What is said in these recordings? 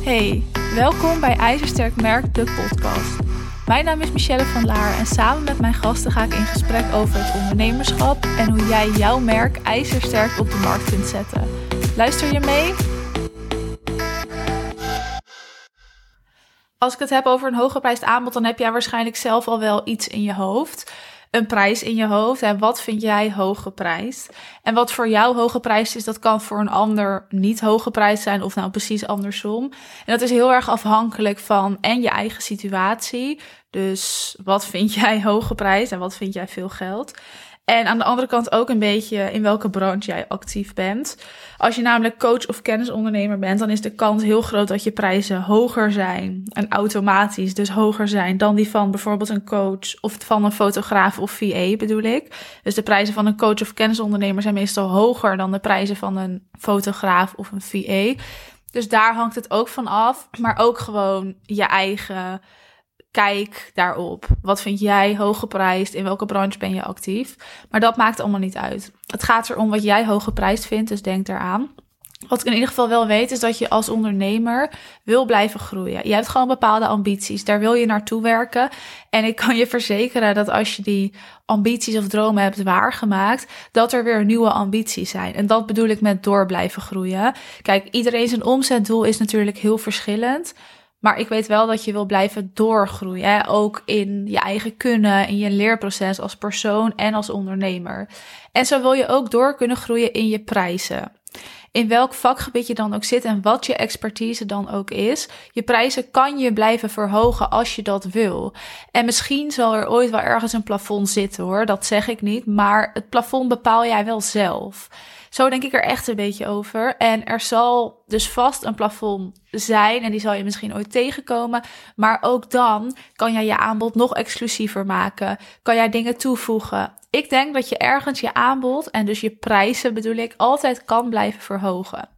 Hey, welkom bij IJzersterk Merk, de podcast. Mijn naam is Michelle van Laar en samen met mijn gasten ga ik in gesprek over het ondernemerschap en hoe jij jouw merk ijzersterk op de markt kunt zetten. Luister je mee? Als ik het heb over een hooggeprijsd aanbod, dan heb jij waarschijnlijk zelf al wel iets in je hoofd een prijs in je hoofd. En wat vind jij hooggeprijsd? En wat voor jou hooggeprijsd is, dat kan voor een ander niet hooggeprijsd zijn of nou precies andersom. En dat is heel erg afhankelijk van en je eigen situatie. Dus wat vind jij hooggeprijsd en wat vind jij veel geld? En aan de andere kant ook een beetje in welke branche jij actief bent. Als je namelijk coach of kennisondernemer bent, dan is de kans heel groot dat je prijzen hoger zijn. En automatisch dus hoger zijn dan die van bijvoorbeeld een coach of van een fotograaf of VA bedoel ik. Dus de prijzen van een coach of kennisondernemer zijn meestal hoger dan de prijzen van een fotograaf of een VA. Dus daar hangt het ook van af. Maar ook gewoon je eigen kijk daarop. Wat vind jij hooggeprijsd? In welke branche ben je actief? Maar dat maakt allemaal niet uit. Het gaat erom wat jij hooggeprijsd vindt, dus denk eraan. Wat ik in ieder geval wel weet, is dat je als ondernemer wil blijven groeien. Je hebt gewoon bepaalde ambities, daar wil je naartoe werken. En ik kan je verzekeren dat als je die ambities of dromen hebt waargemaakt, dat er weer nieuwe ambities zijn. En dat bedoel ik met door blijven groeien. Kijk, iedereen zijn omzetdoel is natuurlijk heel verschillend. Maar ik weet wel dat je wil blijven doorgroeien. Hè? Ook in je eigen kunnen, in je leerproces als persoon en als ondernemer. En zo wil je ook door kunnen groeien in je prijzen. In welk vakgebied je dan ook zit en wat je expertise dan ook is. Je prijzen kan je blijven verhogen als je dat wil. En misschien zal er ooit wel ergens een plafond zitten hoor, dat zeg ik niet. Maar het plafond bepaal jij wel zelf. Zo denk ik er echt een beetje over. En er zal dus vast een plafond zijn en die zal je misschien ooit tegenkomen. Maar ook dan kan jij je aanbod nog exclusiever maken. Kan jij dingen toevoegen. Ik denk dat je ergens je aanbod en dus je prijzen bedoel ik altijd kan blijven verhogen.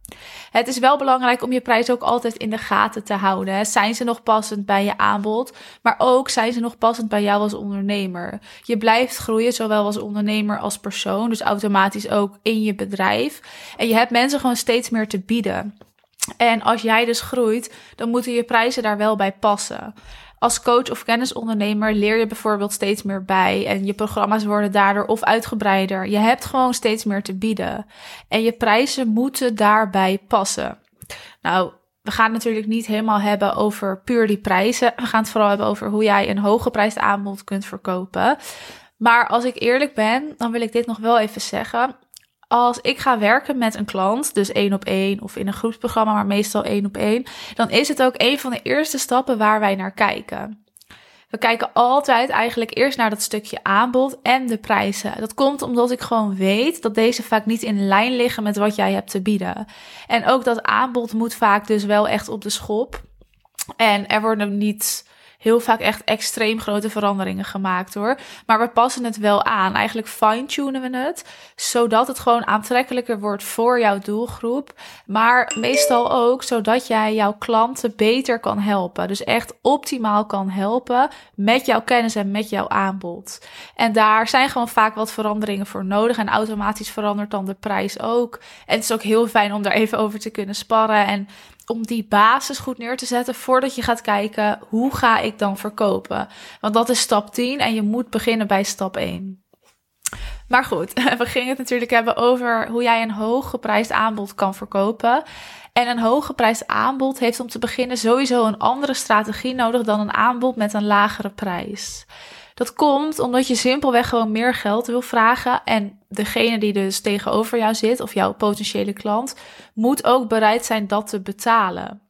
Het is wel belangrijk om je prijs ook altijd in de gaten te houden. Zijn ze nog passend bij je aanbod, maar ook zijn ze nog passend bij jou als ondernemer. Je blijft groeien, zowel als ondernemer als persoon, dus automatisch ook in je bedrijf. En je hebt mensen gewoon steeds meer te bieden. En als jij dus groeit, dan moeten je prijzen daar wel bij passen. Als coach of kennisondernemer leer je bijvoorbeeld steeds meer bij en je programma's worden daardoor of uitgebreider. Je hebt gewoon steeds meer te bieden en je prijzen moeten daarbij passen. Nou, we gaan het natuurlijk niet helemaal hebben over puur die prijzen. We gaan het vooral hebben over hoe jij een hooggeprijsd aanbod kunt verkopen. Maar als ik eerlijk ben, dan wil ik dit nog wel even zeggen als ik ga werken met een klant, dus één op één of in een groepsprogramma, maar meestal één op één, dan is het ook een van de eerste stappen waar wij naar kijken. We kijken altijd eigenlijk eerst naar dat stukje aanbod en de prijzen. Dat komt omdat ik gewoon weet dat deze vaak niet in lijn liggen met wat jij hebt te bieden. En ook dat aanbod moet vaak dus wel echt op de schop. En er worden niet heel vaak echt extreem grote veranderingen gemaakt hoor. Maar we passen het wel aan. Eigenlijk fine-tunen we het, zodat het gewoon aantrekkelijker wordt voor jouw doelgroep. Maar meestal ook zodat jij jouw klanten beter kan helpen. Dus echt optimaal kan helpen met jouw kennis en met jouw aanbod. En daar zijn gewoon vaak wat veranderingen voor nodig. En automatisch verandert dan de prijs ook. En het is ook heel fijn om daar even over te kunnen sparren. En om die basis goed neer te zetten voordat je gaat kijken hoe ga ik dan verkopen. Want dat is stap 10 en je moet beginnen bij stap 1. Maar goed, we gingen het natuurlijk hebben over hoe jij een hooggeprijsd aanbod kan verkopen. En een hooggeprijsd aanbod heeft om te beginnen sowieso een andere strategie nodig dan een aanbod met een lagere prijs. Dat komt omdat je simpelweg gewoon meer geld wil vragen. En degene die dus tegenover jou zit, of jouw potentiële klant, moet ook bereid zijn dat te betalen.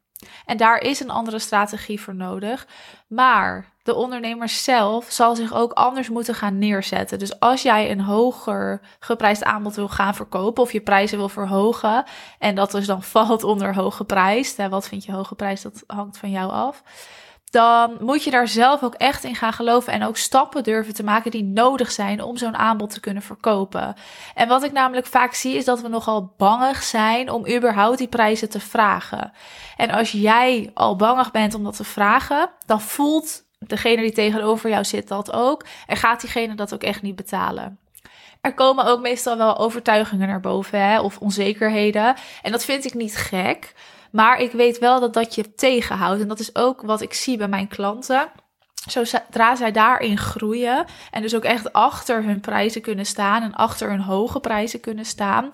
En daar is een andere strategie voor nodig. Maar de ondernemer zelf zal zich ook anders moeten gaan neerzetten. Dus als jij een hoger geprijsd aanbod wil gaan verkopen of je prijzen wil verhogen, en dat dus dan valt onder hoge prijs, wat vind je hoge prijs, dat hangt van jou af dan moet je daar zelf ook echt in gaan geloven en ook stappen durven te maken die nodig zijn om zo'n aanbod te kunnen verkopen. En wat ik namelijk vaak zie is dat we nogal bangig zijn om überhaupt die prijzen te vragen. En als jij al bangig bent om dat te vragen, dan voelt degene die tegenover jou zit dat ook en gaat diegene dat ook echt niet betalen. Er komen ook meestal wel overtuigingen naar boven hè, of onzekerheden. En dat vind ik niet gek. Maar ik weet wel dat dat je tegenhoudt. En dat is ook wat ik zie bij mijn klanten. Zodra zij daarin groeien en dus ook echt achter hun prijzen kunnen staan en achter hun hoge prijzen kunnen staan,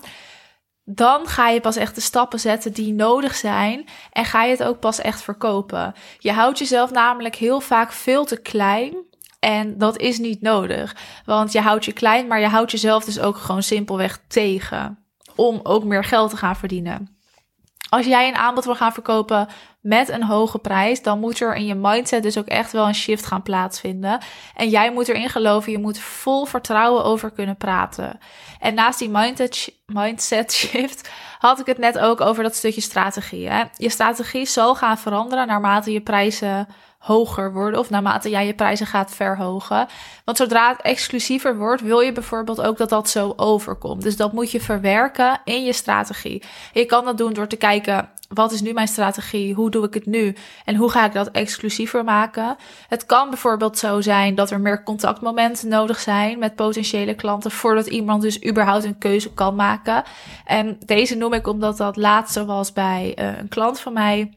dan ga je pas echt de stappen zetten die nodig zijn en ga je het ook pas echt verkopen. Je houdt jezelf namelijk heel vaak veel te klein en dat is niet nodig, want je houdt je klein, maar je houdt jezelf dus ook gewoon simpelweg tegen om ook meer geld te gaan verdienen. Als jij een aanbod wil gaan verkopen met een hoge prijs, dan moet er in je mindset dus ook echt wel een shift gaan plaatsvinden. En jij moet erin geloven, je moet vol vertrouwen over kunnen praten. En naast die mindset, shift had ik het net ook over dat stukje strategie. Hè? Je strategie zal gaan veranderen naarmate je prijzen hoger worden of naarmate jij je prijzen gaat verhogen. Want zodra het exclusiever wordt, wil je bijvoorbeeld ook dat dat zo overkomt. Dus dat moet je verwerken in je strategie. Je kan dat doen door te kijken wat is nu mijn strategie? Hoe doe ik het nu? En hoe ga ik dat exclusiever maken? Het kan bijvoorbeeld zo zijn dat er meer contactmomenten nodig zijn met potentiële klanten voordat iemand dus überhaupt een keuze kan maken. En deze noem ik omdat dat laatste was bij uh, een klant van mij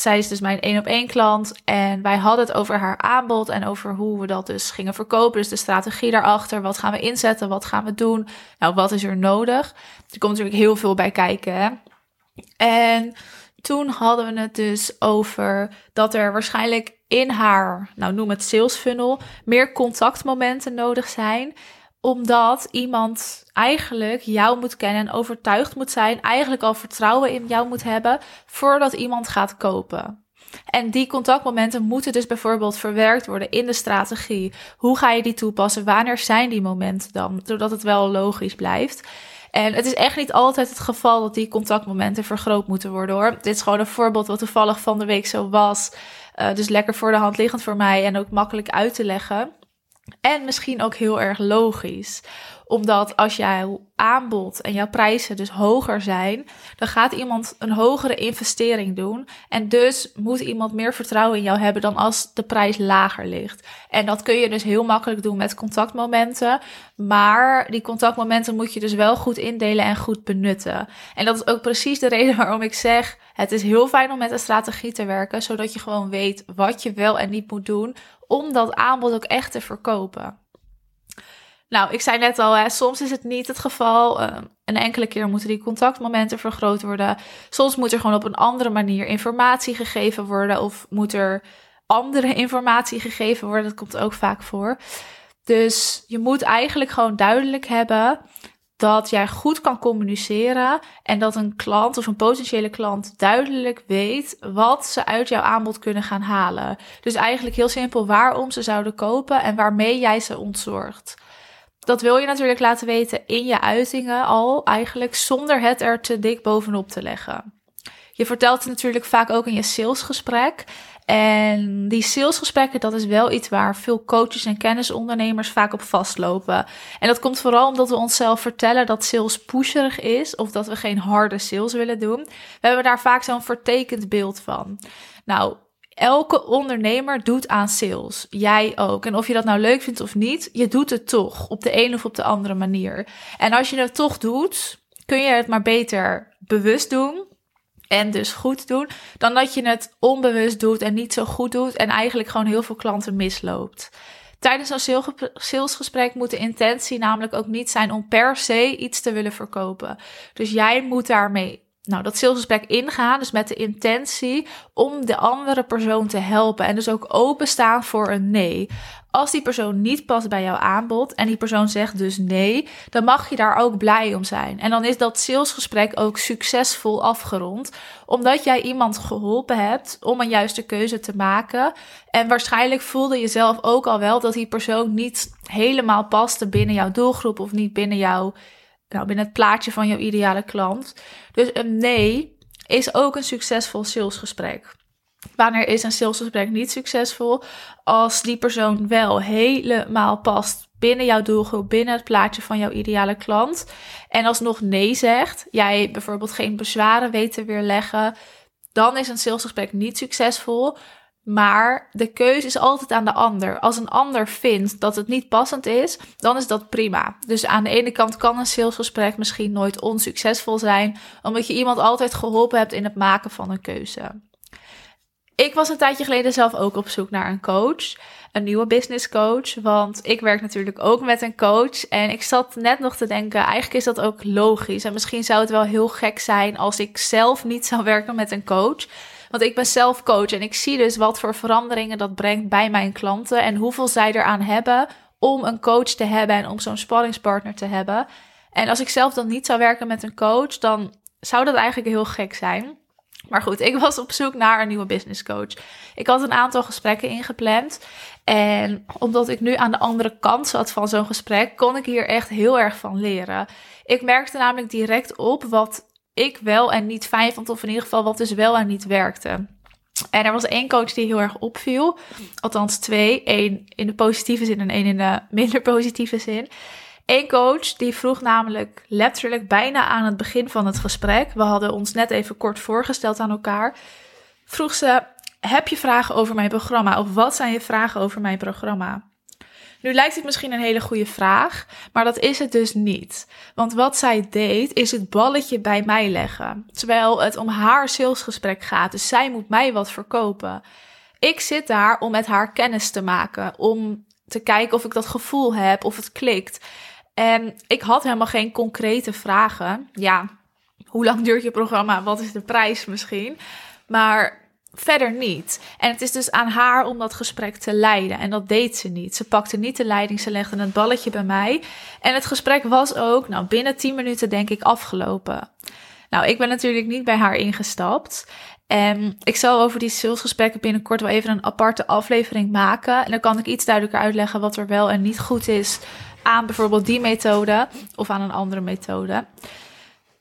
zij is dus mijn één op één klant. En wij hadden het over haar aanbod en over hoe we dat dus gingen verkopen. Dus de strategie daarachter. Wat gaan we inzetten? Wat gaan we doen? Nou, wat is er nodig? Er komt natuurlijk heel veel bij kijken. Hè? En toen hadden we het dus over dat er waarschijnlijk in haar, nou noem het sales funnel, meer contactmomenten nodig zijn omdat iemand eigenlijk jou moet kennen en overtuigd moet zijn, eigenlijk al vertrouwen in jou moet hebben voordat iemand gaat kopen. En die contactmomenten moeten dus bijvoorbeeld verwerkt worden in de strategie. Hoe ga je die toepassen? Wanneer zijn die momenten dan? Zodat het wel logisch blijft. En het is echt niet altijd het geval dat die contactmomenten vergroot moeten worden hoor. Dit is gewoon een voorbeeld wat toevallig van de week zo was. Uh, dus lekker voor de hand liggend voor mij en ook makkelijk uit te leggen. En misschien ook heel erg logisch omdat als jouw aanbod en jouw prijzen dus hoger zijn, dan gaat iemand een hogere investering doen. En dus moet iemand meer vertrouwen in jou hebben dan als de prijs lager ligt. En dat kun je dus heel makkelijk doen met contactmomenten. Maar die contactmomenten moet je dus wel goed indelen en goed benutten. En dat is ook precies de reden waarom ik zeg: het is heel fijn om met een strategie te werken, zodat je gewoon weet wat je wel en niet moet doen om dat aanbod ook echt te verkopen. Nou, ik zei net al, hè, soms is het niet het geval. Uh, een enkele keer moeten die contactmomenten vergroot worden. Soms moet er gewoon op een andere manier informatie gegeven worden. Of moet er andere informatie gegeven worden. Dat komt ook vaak voor. Dus je moet eigenlijk gewoon duidelijk hebben dat jij goed kan communiceren en dat een klant of een potentiële klant duidelijk weet wat ze uit jouw aanbod kunnen gaan halen. Dus eigenlijk heel simpel waarom ze zouden kopen en waarmee jij ze ontzorgt. Dat wil je natuurlijk laten weten in je uitingen al, eigenlijk zonder het er te dik bovenop te leggen. Je vertelt het natuurlijk vaak ook in je salesgesprek. En die salesgesprekken, dat is wel iets waar veel coaches en kennisondernemers vaak op vastlopen. En dat komt vooral omdat we onszelf vertellen dat sales pusherig is of dat we geen harde sales willen doen. We hebben daar vaak zo'n vertekend beeld van. Nou, Elke ondernemer doet aan sales. Jij ook. En of je dat nou leuk vindt of niet, je doet het toch op de een of op de andere manier. En als je het toch doet, kun je het maar beter bewust doen. En dus goed doen, dan dat je het onbewust doet en niet zo goed doet en eigenlijk gewoon heel veel klanten misloopt. Tijdens een salesgesprek moet de intentie namelijk ook niet zijn om per se iets te willen verkopen. Dus jij moet daarmee nou, dat salesgesprek ingaan, dus met de intentie om de andere persoon te helpen en dus ook openstaan voor een nee. Als die persoon niet past bij jouw aanbod en die persoon zegt dus nee, dan mag je daar ook blij om zijn. En dan is dat salesgesprek ook succesvol afgerond, omdat jij iemand geholpen hebt om een juiste keuze te maken. En waarschijnlijk voelde je zelf ook al wel dat die persoon niet helemaal paste binnen jouw doelgroep of niet binnen jouw nou, binnen het plaatje van jouw ideale klant. Dus een nee is ook een succesvol salesgesprek. Wanneer is een salesgesprek niet succesvol? Als die persoon wel helemaal past binnen jouw doelgroep, binnen het plaatje van jouw ideale klant. En alsnog nee zegt, jij bijvoorbeeld geen bezwaren weet te weerleggen, dan is een salesgesprek niet succesvol. Maar de keuze is altijd aan de ander. Als een ander vindt dat het niet passend is, dan is dat prima. Dus aan de ene kant kan een salesgesprek misschien nooit onsuccesvol zijn, omdat je iemand altijd geholpen hebt in het maken van een keuze. Ik was een tijdje geleden zelf ook op zoek naar een coach, een nieuwe business coach, want ik werk natuurlijk ook met een coach en ik zat net nog te denken, eigenlijk is dat ook logisch en misschien zou het wel heel gek zijn als ik zelf niet zou werken met een coach. Want ik ben zelf coach en ik zie dus wat voor veranderingen dat brengt bij mijn klanten en hoeveel zij eraan hebben om een coach te hebben en om zo'n sparringspartner te hebben. En als ik zelf dan niet zou werken met een coach, dan zou dat eigenlijk heel gek zijn. Maar goed, ik was op zoek naar een nieuwe business coach. Ik had een aantal gesprekken ingepland. En omdat ik nu aan de andere kant zat van zo'n gesprek, kon ik hier echt heel erg van leren. Ik merkte namelijk direct op wat ik wel en niet fijn vond, of in ieder geval wat dus wel en niet werkte. En er was één coach die heel erg opviel. Althans twee. Eén in de positieve zin en één in de minder positieve zin. Eén coach die vroeg namelijk letterlijk bijna aan het begin van het gesprek. We hadden ons net even kort voorgesteld aan elkaar. Vroeg ze: Heb je vragen over mijn programma? Of wat zijn je vragen over mijn programma? Nu lijkt het misschien een hele goede vraag, maar dat is het dus niet. Want wat zij deed, is het balletje bij mij leggen. Terwijl het om haar salesgesprek gaat, dus zij moet mij wat verkopen. Ik zit daar om met haar kennis te maken, om te kijken of ik dat gevoel heb, of het klikt. En ik had helemaal geen concrete vragen. Ja, hoe lang duurt je programma? Wat is de prijs misschien? Maar verder niet. En het is dus aan haar om dat gesprek te leiden. En dat deed ze niet. Ze pakte niet de leiding, ze legde het balletje bij mij. En het gesprek was ook, nou, binnen 10 minuten denk ik afgelopen. Nou, ik ben natuurlijk niet bij haar ingestapt. En ik zal over die salesgesprekken binnenkort wel even een aparte aflevering maken. En dan kan ik iets duidelijker uitleggen wat er wel en niet goed is aan bijvoorbeeld die methode of aan een andere methode.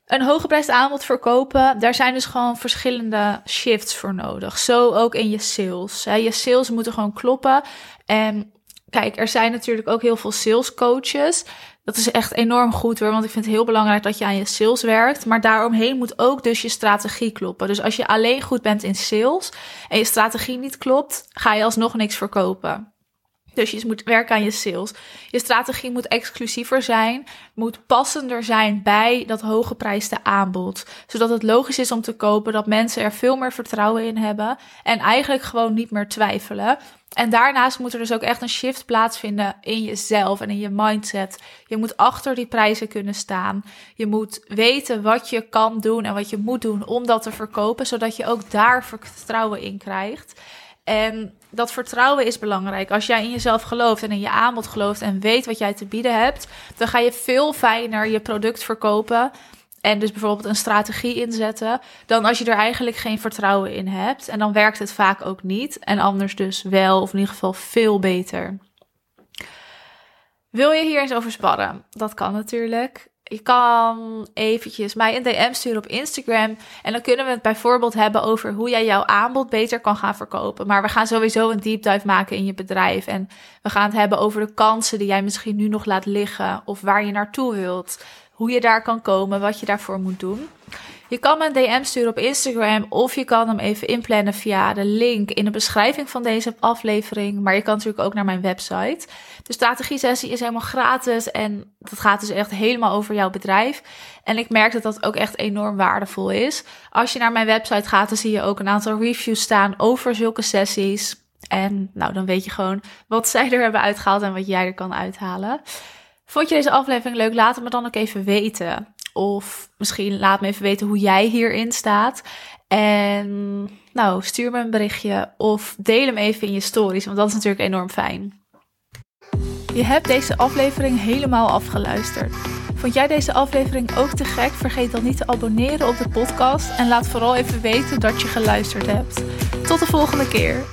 Een hooggeprijsd aanbod verkopen, daar zijn dus gewoon verschillende shifts voor nodig. Zo ook in je sales. Je sales moeten gewoon kloppen. En kijk, er zijn natuurlijk ook heel veel sales coaches. Dat is echt enorm goed hoor, want ik vind het heel belangrijk dat je aan je sales werkt. Maar daaromheen moet ook dus je strategie kloppen. Dus als je alleen goed bent in sales en je strategie niet klopt, ga je alsnog niks verkopen. Dus je moet werken aan je sales. Je strategie moet exclusiever zijn, moet passender zijn bij dat hooggeprijsde aanbod. Zodat het logisch is om te kopen, dat mensen er veel meer vertrouwen in hebben en eigenlijk gewoon niet meer twijfelen. En daarnaast moet er dus ook echt een shift plaatsvinden in jezelf en in je mindset. Je moet achter die prijzen kunnen staan. Je moet weten wat je kan doen en wat je moet doen om dat te verkopen, zodat je ook daar vertrouwen in krijgt. En dat vertrouwen is belangrijk. Als jij in jezelf gelooft en in je aanbod gelooft en weet wat jij te bieden hebt, dan ga je veel fijner je product verkopen. En dus bijvoorbeeld een strategie inzetten, dan als je er eigenlijk geen vertrouwen in hebt. En dan werkt het vaak ook niet. En anders dus wel, of in ieder geval veel beter. Wil je hier eens over sparren? Dat kan natuurlijk. Je kan eventjes mij een DM sturen op Instagram. En dan kunnen we het bijvoorbeeld hebben over hoe jij jouw aanbod beter kan gaan verkopen. Maar we gaan sowieso een deep dive maken in je bedrijf. En we gaan het hebben over de kansen die jij misschien nu nog laat liggen. Of waar je naartoe wilt. Hoe je daar kan komen, wat je daarvoor moet doen. Je kan me een DM sturen op Instagram of je kan hem even inplannen via de link in de beschrijving van deze aflevering. Maar je kan natuurlijk ook naar mijn website. De strategie sessie is helemaal gratis en dat gaat dus echt helemaal over jouw bedrijf. En ik merk dat dat ook echt enorm waardevol is. Als je naar mijn website gaat, dan zie je ook een aantal reviews staan over zulke sessies. En nou, dan weet je gewoon wat zij er hebben uitgehaald en wat jij er kan uithalen. Vond je deze aflevering leuk? Laat het me dan ook even weten. Of misschien laat me even weten hoe jij hierin staat. En nou, stuur me een berichtje of deel hem even in je stories, want dat is natuurlijk enorm fijn. Je hebt deze aflevering helemaal afgeluisterd. Vond jij deze aflevering ook te gek? Vergeet dan niet te abonneren op de podcast en laat vooral even weten dat je geluisterd hebt. Tot de volgende keer.